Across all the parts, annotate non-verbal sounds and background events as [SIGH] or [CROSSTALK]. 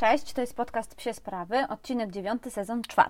Cześć, to jest podcast Psie Sprawy, odcinek 9, sezon 4.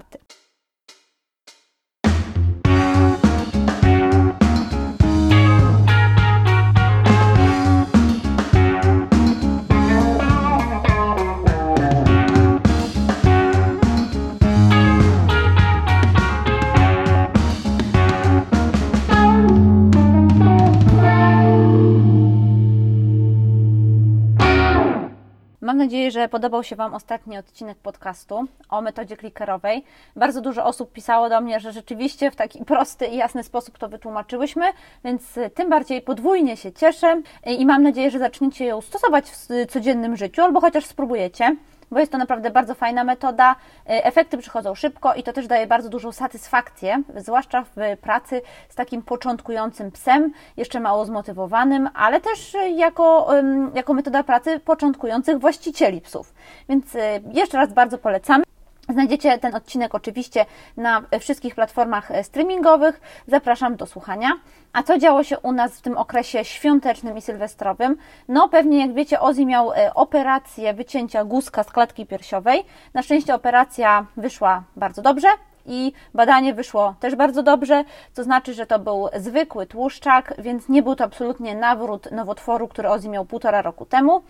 nadzieję, że podobał się Wam ostatni odcinek podcastu o metodzie klikerowej. Bardzo dużo osób pisało do mnie, że rzeczywiście w taki prosty i jasny sposób to wytłumaczyłyśmy, więc tym bardziej podwójnie się cieszę i mam nadzieję, że zaczniecie ją stosować w codziennym życiu albo chociaż spróbujecie bo jest to naprawdę bardzo fajna metoda. E, efekty przychodzą szybko i to też daje bardzo dużą satysfakcję, zwłaszcza w pracy z takim początkującym psem, jeszcze mało zmotywowanym, ale też jako, jako metoda pracy początkujących właścicieli psów. Więc e, jeszcze raz bardzo polecamy. Znajdziecie ten odcinek oczywiście na wszystkich platformach e, streamingowych. Zapraszam do słuchania. A co działo się u nas w tym okresie świątecznym i sylwestrowym? No pewnie jak wiecie, Ozzy miał e, operację wycięcia guzka z klatki piersiowej. Na szczęście operacja wyszła bardzo dobrze i badanie wyszło też bardzo dobrze, to znaczy, że to był zwykły tłuszczak, więc nie był to absolutnie nawrót nowotworu, który Ozzy miał półtora roku temu.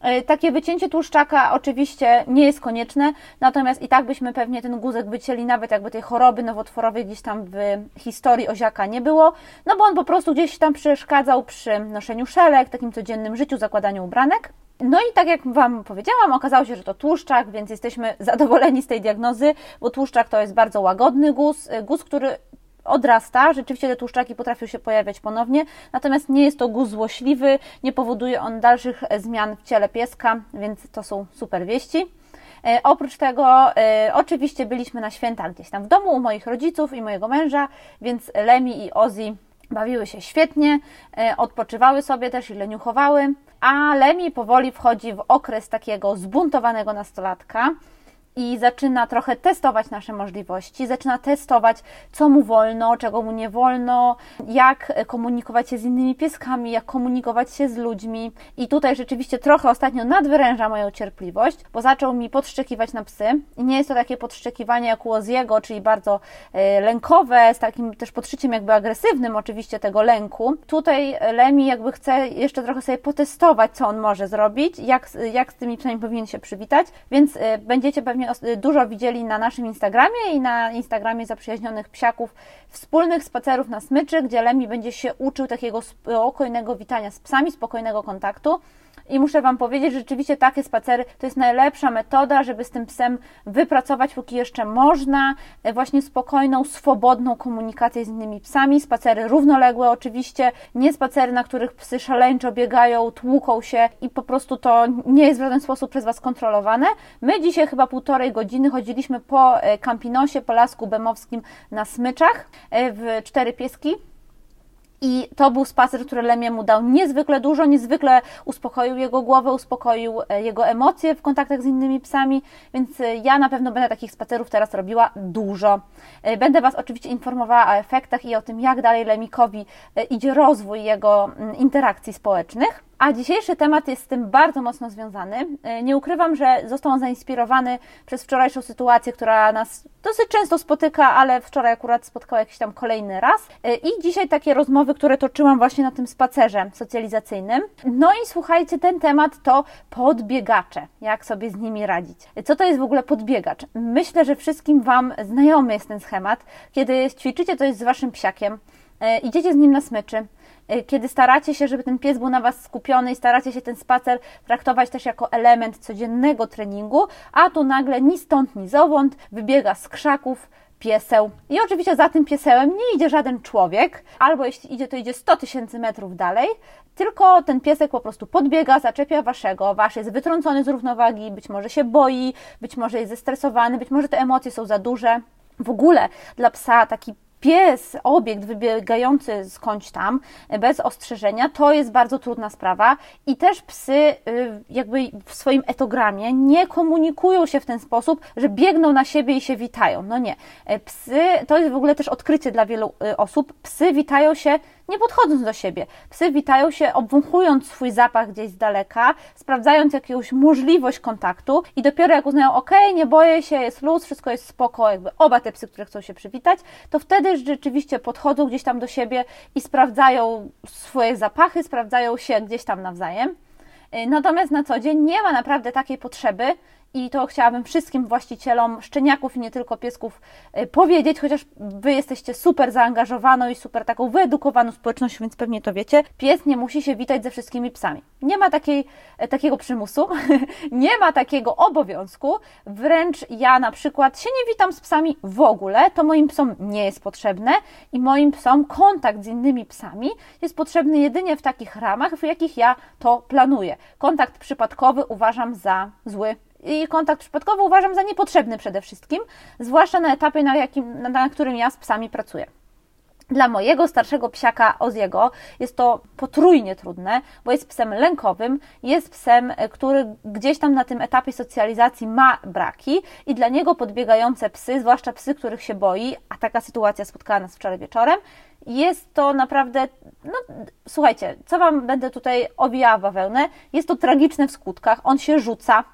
E, takie wycięcie tłuszczaka oczywiście nie jest konieczne, natomiast i tak byśmy pewnie ten guzek wycięli, nawet jakby tej choroby nowotworowej gdzieś tam w historii oziaka nie było, no bo on po prostu gdzieś tam przeszkadzał przy noszeniu szelek, takim codziennym życiu, zakładaniu ubranek. No i tak jak Wam powiedziałam, okazało się, że to tłuszczak, więc jesteśmy [LAUGHS] zadowoleni z tej diagnozy, bo tłuszczak to jest bardzo łagodny guz, guz, który odrasta, rzeczywiście te tłuszczaki potrafią się pojawiać ponownie, natomiast nie jest to guz złośliwy, nie powoduje on dalszych zmian w ciele pieska, więc to są super wieści. E, oprócz tego, e, oczywiście byliśmy na święta gdzieś tam w domu u moich rodziców i mojego męża, więc Lemi i Ozzy bawiły się świetnie, e, odpoczywały sobie też i leniuchowały, a Lemi powoli wchodzi w okres takiego zbuntowanego nastolatka i zaczyna trochę testować nasze możliwości, zaczyna testować, co mu wolno, czego mu nie wolno, jak komunikować się z innymi pieskami, jak komunikować się z ludźmi. I tutaj rzeczywiście trochę ostatnio nadwyręża moją cierpliwość, bo zaczął mi podszczekiwać na psy. I nie jest to takie podszczekiwanie jak u Oziego, czyli bardzo e, lękowe, z takim też podszyciem jakby agresywnym oczywiście tego lęku. Tutaj Lemi jakby chce jeszcze trochę sobie potestować, co on może zrobić, jak, jak z tymi psami powinien się przywitać, więc e, będziecie pewnie dużo widzieli na naszym Instagramie i na Instagramie zaprzyjaźnionych psiaków wspólnych spacerów na smyczy, gdzie Lemi będzie się uczył takiego spokojnego witania z psami, spokojnego kontaktu. I muszę Wam powiedzieć, że rzeczywiście takie spacery to jest najlepsza metoda, żeby z tym psem wypracować, póki jeszcze można, e, właśnie spokojną, swobodną komunikację z innymi psami. Spacery równoległe oczywiście, nie spacery, na których psy szaleńczo biegają, tłuką się i po prostu to nie jest w żaden sposób przez Was kontrolowane. My dzisiaj chyba półtorej godziny chodziliśmy po e, Campinosie, po Lasku Bemowskim na smyczach e, w cztery pieski. I to był spacer, który Lemie mu dał niezwykle dużo, niezwykle uspokoił jego głowę, uspokoił e, jego emocje w kontaktach z innymi psami, więc e, ja na pewno będę takich spacerów teraz robiła dużo. E, będę Was oczywiście informowała o efektach i o tym, jak dalej Lemikowi idzie rozwój jego interakcji społecznych. A dzisiejszy temat jest z tym bardzo mocno związany. E, nie ukrywam, że został on zainspirowany przez wczorajszą sytuację, która nas dosyć często spotyka, ale wczoraj akurat spotkała jakiś tam kolejny raz. E, I dzisiaj takie rozmowy, które toczyłam właśnie na tym spacerze socjalizacyjnym. No i słuchajcie, ten temat to podbiegacze. Jak sobie z nimi radzić? E, co to jest w ogóle podbiegacz? Myślę, że wszystkim Wam znajomy jest ten schemat. Kiedy ćwiczycie coś z Waszym psiakiem, idziecie z nim na smyczy, kiedy staracie się, żeby ten pies był na Was skupiony i staracie się ten spacer traktować też jako element codziennego treningu, a tu nagle ni stąd, ni zowąd wybiega z krzaków pieseł. I oczywiście za tym piesełem nie idzie żaden człowiek, albo jeśli idzie, to idzie 100 tysięcy metrów dalej, tylko ten piesek po prostu podbiega, zaczepia waszego, wasz jest wytrącony z równowagi, być może się boi, być może jest zestresowany, być może te emocje są za duże. W ogóle dla psa taki pies, obiekt wybiegający skądś tam bez ostrzeżenia, to jest bardzo trudna sprawa i też psy y, jakby w swoim etogramie nie komunikują się w ten sposób, że biegną na siebie i się witają. No nie. E, psy, to jest w ogóle też odkrycie dla wielu osób, psy witają się nie podchodząc do siebie. Psy witają się obwąchując swój zapach gdzieś z daleka, sprawdzając jakąś możliwość kontaktu i dopiero jak uznają, ok, nie boję się, jest luz, wszystko jest spoko, jakby oba te psy, które chcą się przywitać, to wtedy rzeczywiście podchodzą gdzieś tam do siebie i sprawdzają swoje zapachy, sprawdzają się gdzieś tam nawzajem. Y, natomiast na co dzień nie ma naprawdę takiej potrzeby, i to chciałabym wszystkim właścicielom szczeniaków i nie tylko piesków y, powiedzieć, chociaż Wy jesteście super zaangażowaną i super taką wyedukowaną społecznością, więc pewnie to wiecie. Pies nie musi się witać ze wszystkimi psami. Nie ma takiej, e, takiego przymusu, [LAUGHS] nie ma takiego obowiązku. Wręcz ja na przykład się nie witam z psami w ogóle, to moim psom nie jest potrzebne i moim psom kontakt z innymi psami jest potrzebny jedynie w takich ramach, w jakich ja to planuję. Kontakt przypadkowy uważam za zły i kontakt przypadkowy uważam za niepotrzebny przede wszystkim, zwłaszcza na etapie, na, jakim, na, którym ja z psami pracuję. Dla mojego starszego psiaka Oziego jest to potrójnie trudne, bo jest psem lękowym, jest psem, e, który gdzieś tam na tym etapie socjalizacji ma braki i dla niego podbiegające psy, zwłaszcza psy, których się boi, a taka sytuacja spotkała nas wczoraj wieczorem, jest to naprawdę, no słuchajcie, co Wam będę tutaj owijała bawełnę, jest to tragiczne w skutkach, on się rzuca,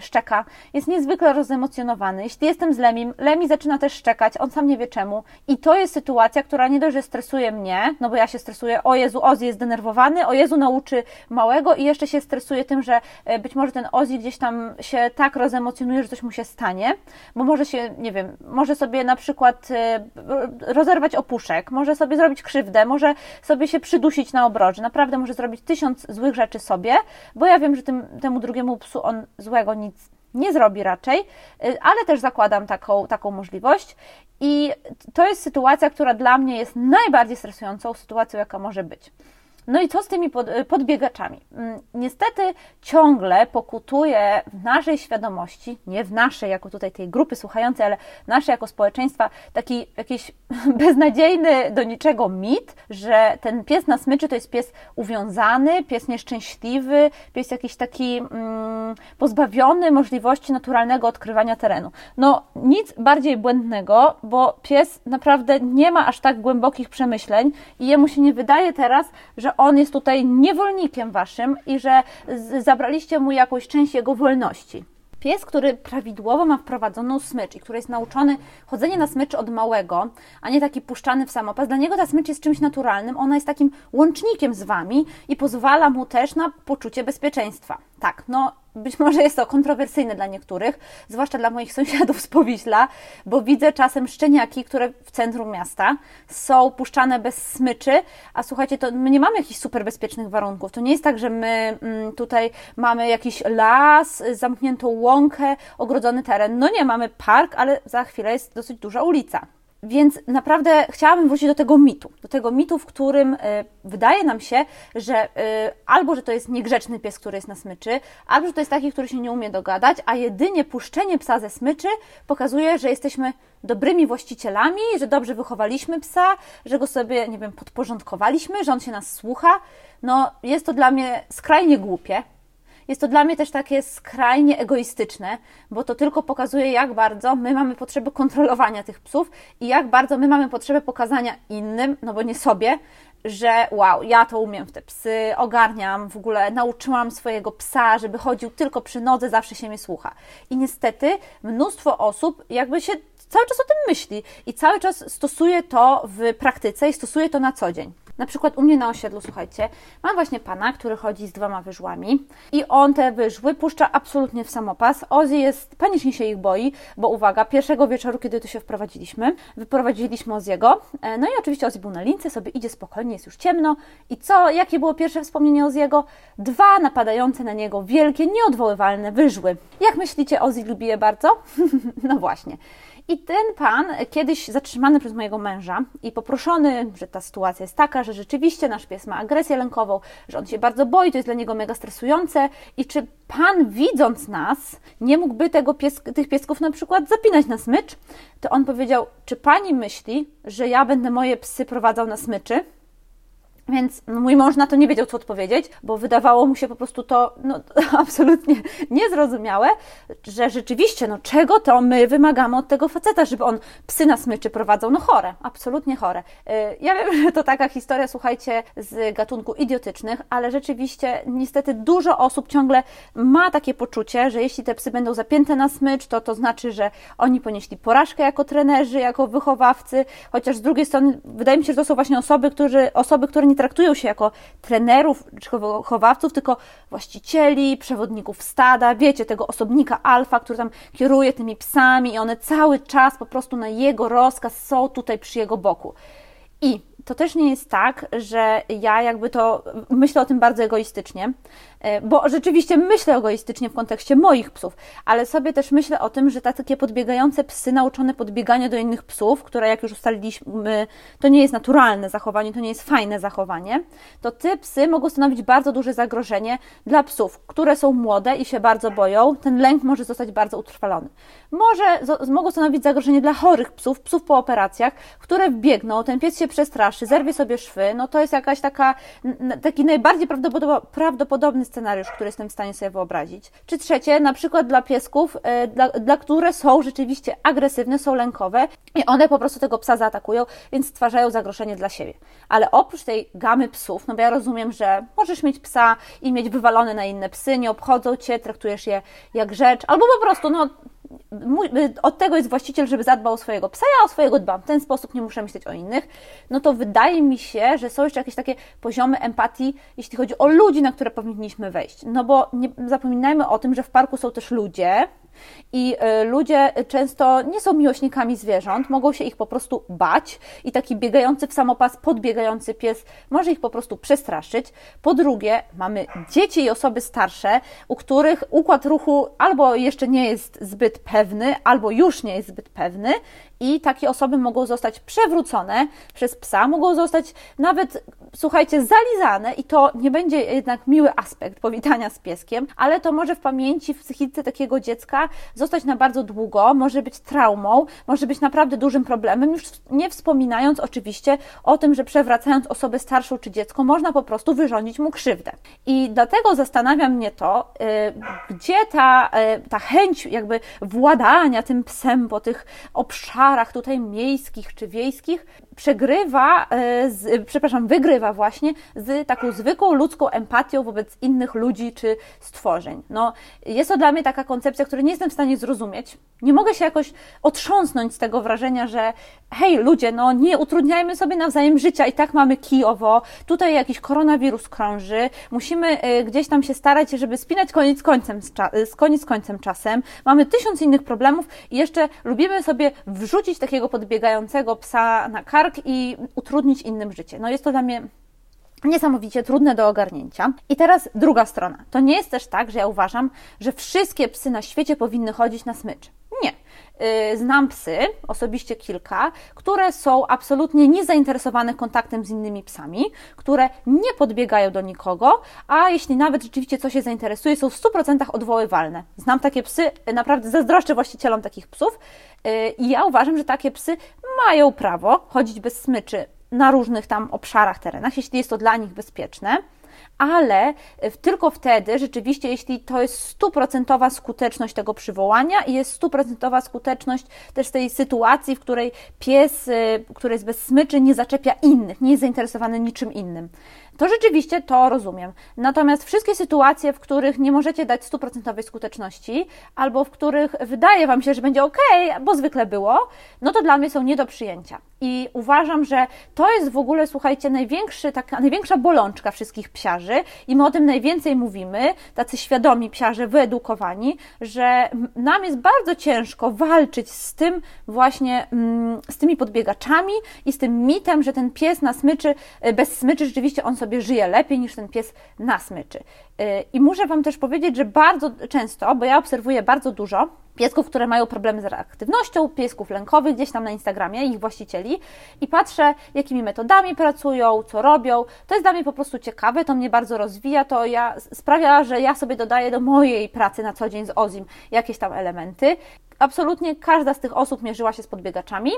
szczeka, jest niezwykle rozemocjonowany. Jeśli jestem z Lemim, Lemi zaczyna też szczekać, on sam nie wie czemu. I to jest sytuacja, która nie dość, że stresuje mnie, no bo ja się stresuję, o Jezu, Ozzy jest zdenerwowany, o Jezu nauczy małego. I jeszcze się stresuje tym, że e, być może ten Ozzy gdzieś tam się tak rozemocjonuje, że coś mu się stanie, bo może się, nie wiem, może sobie na przykład e, rozerwać opuszek, może sobie zrobić krzywdę, może sobie się przydusić na obroży, naprawdę może zrobić tysiąc złych rzeczy sobie, bo ja wiem, że tym, temu drugiemu psu on złe złego nic nie zrobi raczej, y, ale też zakładam taką, taką możliwość. I to jest sytuacja, która dla mnie jest najbardziej stresującą sytuacją, jaka może być. No i co z tymi podbiegaczami? Mm, niestety ciągle pokutuje w naszej świadomości, nie w naszej jako tutaj tej grupy słuchającej, ale naszej jako społeczeństwa, taki jakiś [LAUGHS] beznadziejny do niczego mit, że ten pies na smyczy to jest pies uwiązany, pies nieszczęśliwy, pies jakiś taki mm, pozbawiony możliwości naturalnego odkrywania terenu. No nic bardziej błędnego, bo pies naprawdę nie ma aż tak głębokich przemyśleń i jemu się nie wydaje teraz, że on jest tutaj niewolnikiem waszym i że zabraliście mu jakąś część jego wolności. Pies, który prawidłowo ma wprowadzoną smycz i który jest nauczony chodzenia na smyczy od małego, a nie taki puszczany w samopas, dla niego ta smycz jest czymś naturalnym, ona jest takim łącznikiem z wami i pozwala mu też na poczucie bezpieczeństwa. Tak, no być może jest to kontrowersyjne dla niektórych, zwłaszcza dla moich [LAUGHS] sąsiadów z Powiśla, bo widzę czasem szczeniaki, które w centrum miasta są puszczane bez smyczy, a słuchajcie, to my nie mamy jakichś super bezpiecznych warunków. To nie jest tak, że my mm, tutaj mamy jakiś las, zamkniętą łąkę, ogrodzony teren. No nie, mamy park, ale za chwilę jest dosyć duża ulica. Więc naprawdę chciałabym wrócić do tego mitu, do tego mitu, w którym y, wydaje nam się, że y, albo, że to jest niegrzeczny pies, który jest na smyczy, albo, że to jest taki, który się nie umie dogadać, a jedynie puszczenie psa ze smyczy pokazuje, że jesteśmy dobrymi właścicielami, że dobrze wychowaliśmy psa, że go sobie, nie wiem, podporządkowaliśmy, że on się nas słucha. No, jest to dla mnie skrajnie głupie, jest to dla mnie też takie skrajnie egoistyczne, bo to tylko pokazuje, jak bardzo my mamy potrzebę kontrolowania tych psów i jak bardzo my mamy potrzebę pokazania innym, no bo nie sobie, że wow, ja to umiem w te psy, ogarniam, w ogóle nauczyłam swojego psa, żeby chodził tylko przy nodze, zawsze się mnie słucha. I niestety mnóstwo osób jakby się cały czas o tym myśli i cały czas stosuje to w praktyce i stosuje to na co dzień. Na przykład u mnie na osiedlu, słuchajcie, mam właśnie pana, który chodzi z dwoma wyżłami i on te wyżły puszcza absolutnie w samopas. Ozzy jest, panicznie się ich boi, bo uwaga, pierwszego wieczoru, kiedy tu się wprowadziliśmy, wyprowadziliśmy Oziego, e, no i oczywiście Ozzy był na lince, sobie idzie spokojnie, jest już ciemno i co, jakie było pierwsze wspomnienie Oziego? Dwa napadające na niego wielkie, nieodwoływalne wyżły. Jak myślicie, Ozzy lubi je bardzo? [LAUGHS] no właśnie. I ten pan, kiedyś zatrzymany przez mojego męża i poproszony, że ta sytuacja jest taka, że rzeczywiście nasz pies ma agresję lękową, że on się bardzo boi, to jest dla niego mega stresujące i czy pan widząc nas nie mógłby tego pies, tych piesków na przykład zapinać na smycz, to on powiedział, czy pani myśli, że ja będę moje psy prowadzał na smyczy? Więc mój mąż na to nie wiedział, co odpowiedzieć, bo wydawało mu się po prostu to no, [LAUGHS] absolutnie niezrozumiałe, że rzeczywiście, no czego to my wymagamy od tego faceta, żeby on psy na smyczy prowadzał? No chore, absolutnie chore. Y, ja wiem, [LAUGHS] że to taka historia, słuchajcie, z gatunku idiotycznych, ale rzeczywiście niestety dużo osób ciągle ma takie poczucie, że jeśli te psy będą zapięte na smycz, to to znaczy, że oni ponieśli porażkę jako trenerzy, jako wychowawcy, chociaż z drugiej strony wydaje mi się, że to są właśnie osoby, którzy, osoby, które nie traktują się jako trenerów czy wychowawców, tylko właścicieli, przewodników stada, wiecie, tego osobnika alfa, który tam kieruje tymi psami i one cały czas po prostu na jego rozkaz są tutaj przy jego boku. I to też nie jest tak, że ja jakby to myślę o tym bardzo egoistycznie, bo rzeczywiście myślę egoistycznie w kontekście moich psów, ale sobie też myślę o tym, że takie podbiegające psy nauczone podbiegania do innych psów, które jak już ustaliliśmy, to nie jest naturalne zachowanie, to nie jest fajne zachowanie, to te psy mogą stanowić bardzo duże zagrożenie dla psów, które są młode i się bardzo boją. Ten lęk może zostać bardzo utrwalony. Może mogą stanowić zagrożenie dla chorych psów, psów po operacjach, które wbiegną, ten pies się przestraszy, straszy, zerwie sobie szwy, no to jest jakaś taka, taki najbardziej prawdopodobny scenariusz, który jestem w stanie sobie wyobrazić. Czy trzecie, na przykład dla piesków, e, dla, dla które są rzeczywiście agresywne, są lękowe i one po prostu tego psa zaatakują, więc stwarzają zagrożenie dla siebie. Ale oprócz tej gamy psów, no bo ja rozumiem, że możesz mieć psa i mieć wywalone na inne psy, nie obchodzą cię, traktujesz je jak rzecz, albo po prostu, no y, od tego jest właściciel, żeby zadbał o swojego psa, ja o swojego dbam. W ten sposób nie muszę myśleć o innych. No to wydaje mi się, że są jeszcze jakieś takie poziomy empatii, jeśli chodzi o ludzi, na które powinniśmy wejść. No bo nie zapominajmy o tym, że w parku są też ludzie, i e, ludzie często nie są miłośnikami zwierząt, mogą się ich po prostu bać i taki biegający w samopas, podbiegający pies może ich po prostu przestraszyć. Po drugie, mamy dzieci i osoby starsze, u których układ ruchu albo jeszcze nie jest zbyt pewny, albo już nie jest zbyt pewny i takie osoby mogą zostać przewrócone przez psa, mogą zostać nawet, słuchajcie, zalizane i to nie będzie jednak miły aspekt powitania z pieskiem, ale to może w pamięci, w psychice takiego dziecka zostać na bardzo długo, może być traumą, może być naprawdę dużym problemem, już nie wspominając oczywiście o tym, że przewracając osobę starszą czy dziecko, można po prostu wyrządzić mu krzywdę. I dlatego zastanawia mnie to, y, gdzie ta, y, ta chęć jakby władania tym psem po tych obszarach, obszarach tutaj miejskich czy wiejskich przegrywa, e, z, przepraszam, wygrywa właśnie z taką zwykłą ludzką empatią wobec innych ludzi czy stworzeń. No, jest to dla mnie taka koncepcja, której nie jestem w stanie zrozumieć. Nie mogę się jakoś otrząsnąć z tego wrażenia, że hej, ludzie, no nie utrudniajmy sobie nawzajem życia i tak mamy kijowo, tutaj jakiś koronawirus krąży, musimy e, gdzieś tam się starać, żeby spinać koniec końcem z, z koniec końcem czasem. Mamy tysiąc innych problemów i jeszcze lubimy sobie wrzucić takiego podbiegającego psa na kark, kark i utrudnić innym życie. No jest to dla mnie niesamowicie trudne do ogarnięcia. I teraz druga strona. To nie jest też tak, że ja uważam, że wszystkie psy na świecie powinny chodzić na smycz. Nie. Y, znam psy, osobiście kilka, które są absolutnie niezainteresowane kontaktem z innymi psami, które nie podbiegają do nikogo, a jeśli nawet rzeczywiście coś się zainteresuje, są w 100% odwoływalne. Znam takie psy, naprawdę zazdroszczę właścicielom takich psów y, i ja uważam, że takie psy mają prawo chodzić bez smyczy na różnych tam obszarach, terenach, jeśli jest to dla nich bezpieczne ale tylko wtedy, rzeczywiście, jeśli to jest stuprocentowa skuteczność tego przywołania i jest stuprocentowa skuteczność też tej sytuacji, w której pies, y, który jest bez smyczy, nie zaczepia innych, nie jest zainteresowany niczym innym to rzeczywiście to rozumiem. Natomiast wszystkie sytuacje, w których nie możecie dać stuprocentowej skuteczności, albo w których wydaje Wam się, że będzie ok, bo zwykle było, no to dla mnie są nie do przyjęcia. I uważam, że to jest w ogóle, słuchajcie, największy, taka, największa bolączka wszystkich psiarzy i my o tym najwięcej mówimy, tacy świadomi psiarze, wyedukowani, że nam jest bardzo ciężko walczyć z tym właśnie, mm, z tymi podbiegaczami i z tym mitem, że ten pies na smyczy, bez smyczy rzeczywiście on sobie żyje lepiej niż ten pies na smyczy. I muszę Wam też powiedzieć, że bardzo często, bo ja obserwuję bardzo dużo piesków, które mają problemy z reaktywnością, piesków lękowych gdzieś tam na Instagramie, ich właścicieli i patrzę, jakimi metodami pracują, co robią. To jest dla mnie po prostu ciekawe, to mnie bardzo rozwija, to ja, sprawia, że ja sobie dodaję do mojej pracy na co dzień z OZIM jakieś tam elementy. Absolutnie każda z tych osób mierzyła się z podbiegaczami,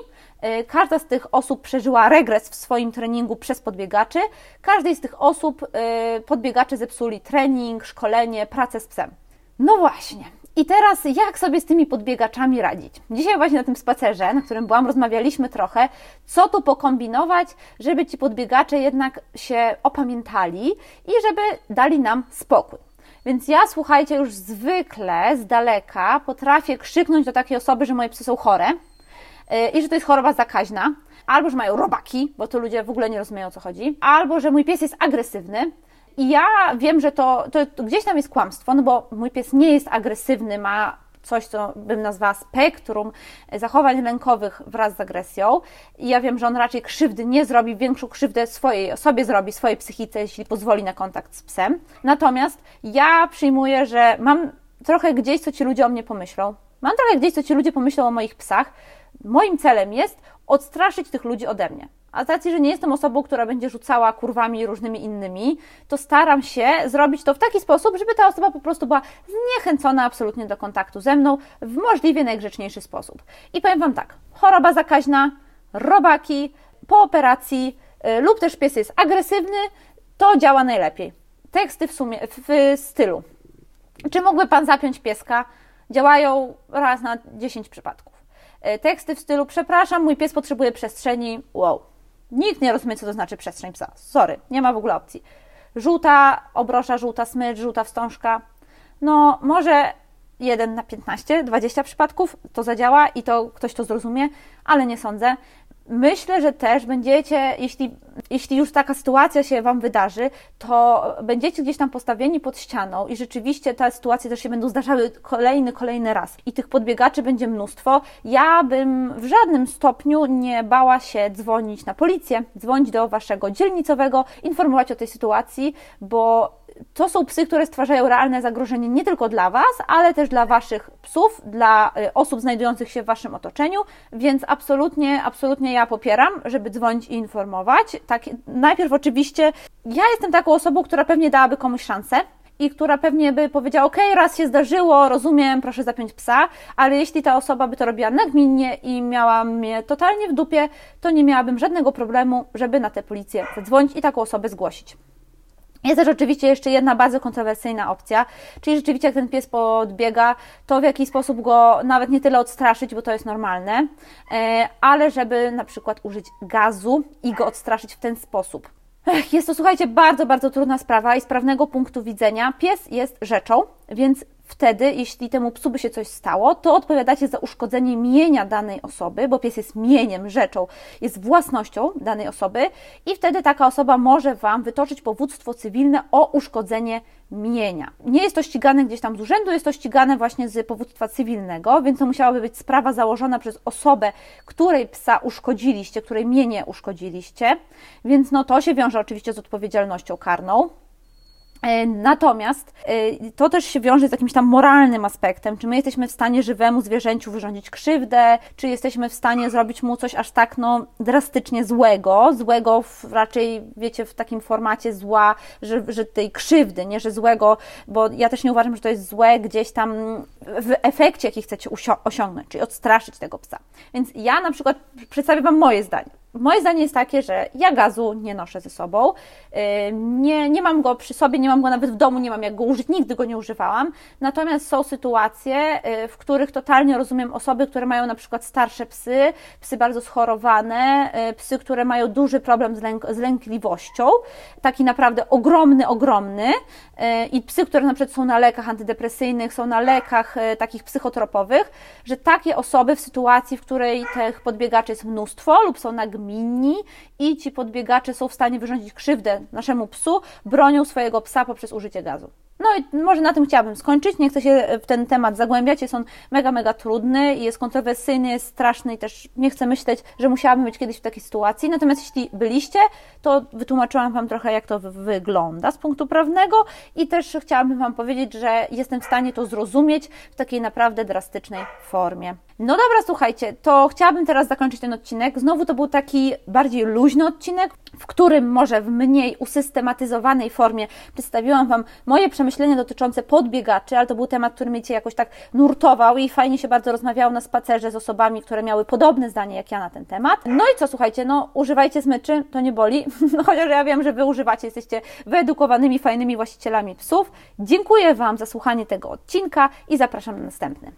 y, każda z tych osób przeżyła regres w swoim treningu przez podbiegaczy, każdej z tych osób y, podbiegacze zepsuli trening, szkolenie, pracę z psem. No właśnie, i teraz jak sobie z tymi podbiegaczami radzić? Dzisiaj właśnie na tym spacerze, na którym byłam, rozmawialiśmy trochę, co tu pokombinować, żeby ci podbiegacze jednak się opamiętali i żeby dali nam spokój. Więc ja, słuchajcie, już zwykle z daleka potrafię krzyknąć do takiej osoby, że moje psy są chore yy, i że to jest choroba zakaźna, albo że mają robaki, bo to ludzie w ogóle nie rozumieją o co chodzi, albo że mój pies jest agresywny, i ja wiem, że to, to, to gdzieś tam jest kłamstwo, no bo mój pies nie jest agresywny, ma coś, co bym nazwała spektrum zachowań lękowych wraz z agresją. I ja wiem, że on raczej krzywdy nie zrobi, większą krzywdę swojej osobie zrobi, swojej psychice, jeśli pozwoli na kontakt z psem. Natomiast ja przyjmuję, że mam trochę gdzieś, co ci ludzie o mnie pomyślą. Mam trochę gdzieś, co ci ludzie pomyślą o moich psach. Moim celem jest odstraszyć tych ludzi ode mnie. A z racji, że nie jestem osobą, która będzie rzucała kurwami różnymi innymi, to staram się zrobić to w taki sposób, żeby ta osoba po prostu była zniechęcona absolutnie do kontaktu ze mną w możliwie najgrzeczniejszy sposób. I powiem Wam tak, choroba zakaźna, robaki, po operacji yy, lub też pies jest agresywny, to działa najlepiej. Teksty w sumie, w stylu. Czy mógłby Pan zapiąć pieska? Działają raz na 10 przypadków. Y, teksty w stylu, przepraszam, mój pies potrzebuje przestrzeni, wow Nikt nie rozumie, co to znaczy przestrzeń psa. Sorry, nie ma w ogóle opcji. Żółta obrosza, żółta smycz, żółta wstążka. No, może 1 na 15, 20 przypadków to zadziała i to ktoś to zrozumie, ale nie sądzę. Myślę, że też będziecie, jeśli, jeśli już taka sytuacja się Wam wydarzy, to będziecie gdzieś tam postawieni pod ścianą i rzeczywiście te sytuacje też się będą zdarzały kolejny, kolejny raz. I tych podbiegaczy będzie mnóstwo. Ja bym w żadnym stopniu nie bała się dzwonić na policję, dzwonić do Waszego dzielnicowego, informować o tej sytuacji, bo to są psy, które stwarzają realne zagrożenie nie tylko dla Was, ale też dla Waszych psów, dla y, osób znajdujących się w Waszym otoczeniu, więc absolutnie, absolutnie ja popieram, żeby dzwonić i informować. Tak, najpierw oczywiście ja jestem taką osobą, która pewnie dałaby komuś szansę, i która pewnie by powiedziała, ok, raz się zdarzyło, rozumiem, proszę zapiąć psa, ale jeśli ta osoba by to robiła nagminnie i miała mnie totalnie w dupie, to nie miałabym żadnego problemu, żeby na tę policję zadzwonić i taką osobę zgłosić. Jest też oczywiście jeszcze jedna bardzo kontrowersyjna opcja, czyli rzeczywiście jak ten pies podbiega, to w jakiś sposób go nawet nie tyle odstraszyć, bo to jest normalne, e, ale żeby na przykład użyć gazu i go odstraszyć w ten sposób. Jest to, słuchajcie, bardzo, bardzo trudna sprawa i z prawnego punktu widzenia pies jest rzeczą, więc wtedy, jeśli temu psu by się coś stało, to odpowiadacie za uszkodzenie mienia danej osoby, bo pies jest mieniem, rzeczą, jest własnością danej osoby i wtedy taka osoba może Wam wytoczyć powództwo cywilne o uszkodzenie mienia. Nie jest to ścigane gdzieś tam z urzędu, jest to ścigane właśnie z powództwa cywilnego, więc to musiałaby być sprawa założona przez osobę, której psa uszkodziliście, której mienie uszkodziliście, więc no to się wiąże oczywiście z odpowiedzialnością karną. E, natomiast e, to też się wiąże z jakimś tam moralnym aspektem, czy my jesteśmy w stanie żywemu zwierzęciu wyrządzić krzywdę, czy jesteśmy w stanie zrobić mu coś aż tak no, drastycznie złego, złego w, raczej, wiecie, w takim formacie zła, że, że tej krzywdy, nie, że złego, bo ja też nie uważam, że to jest złe gdzieś tam w efekcie, jaki chcecie osiągnąć, czyli odstraszyć tego psa. Więc ja na przykład przedstawię Wam moje zdanie. Moje zdanie jest takie, że ja gazu nie noszę ze sobą, nie, nie mam go przy sobie, nie mam go nawet w domu, nie mam jak go użyć, nigdy go nie używałam. Natomiast są sytuacje, y, w których totalnie rozumiem osoby, które mają na przykład starsze psy, psy bardzo schorowane, y, psy, które mają duży problem z, lęk, z lękliwością, taki naprawdę ogromny, ogromny y, i psy, które na przykład są na lekach antydepresyjnych, są na lekach takich psychotropowych, że takie osoby w sytuacji, w której tych podbiegaczy jest mnóstwo lub są na gminni i ci podbiegacze są w stanie wyrządzić krzywdę naszemu psu, bronią swojego psa poprzez użycie gazu. No i może na tym chciałabym skończyć. Nie chcę się w ten temat zagłębiać. Jest on mega, mega trudny, jest kontrowersyjny, jest straszny i też nie chcę myśleć, że musiałabym być kiedyś w takiej sytuacji. Natomiast jeśli byliście, to wytłumaczyłam Wam trochę, jak to wygląda z punktu prawnego i też chciałabym Wam powiedzieć, że jestem w stanie to zrozumieć w takiej naprawdę drastycznej formie. No dobra, słuchajcie, to chciałabym teraz zakończyć ten odcinek. Znowu to był taki bardziej luźny odcinek, w którym może w mniej usystematyzowanej formie przedstawiłam Wam moje przemyślenia dotyczące podbiegaczy, ale to był temat, który mnie Cię jakoś tak nurtował i fajnie się bardzo rozmawiało na spacerze z osobami, które miały podobne zdanie jak ja na ten temat. No i co, słuchajcie, no używajcie smyczy, to nie boli, [LAUGHS] no, chociaż ja wiem, że Wy używacie, jesteście wyedukowanymi, fajnymi właścicielami psów. Dziękuję Wam za słuchanie tego odcinka i zapraszam na następny.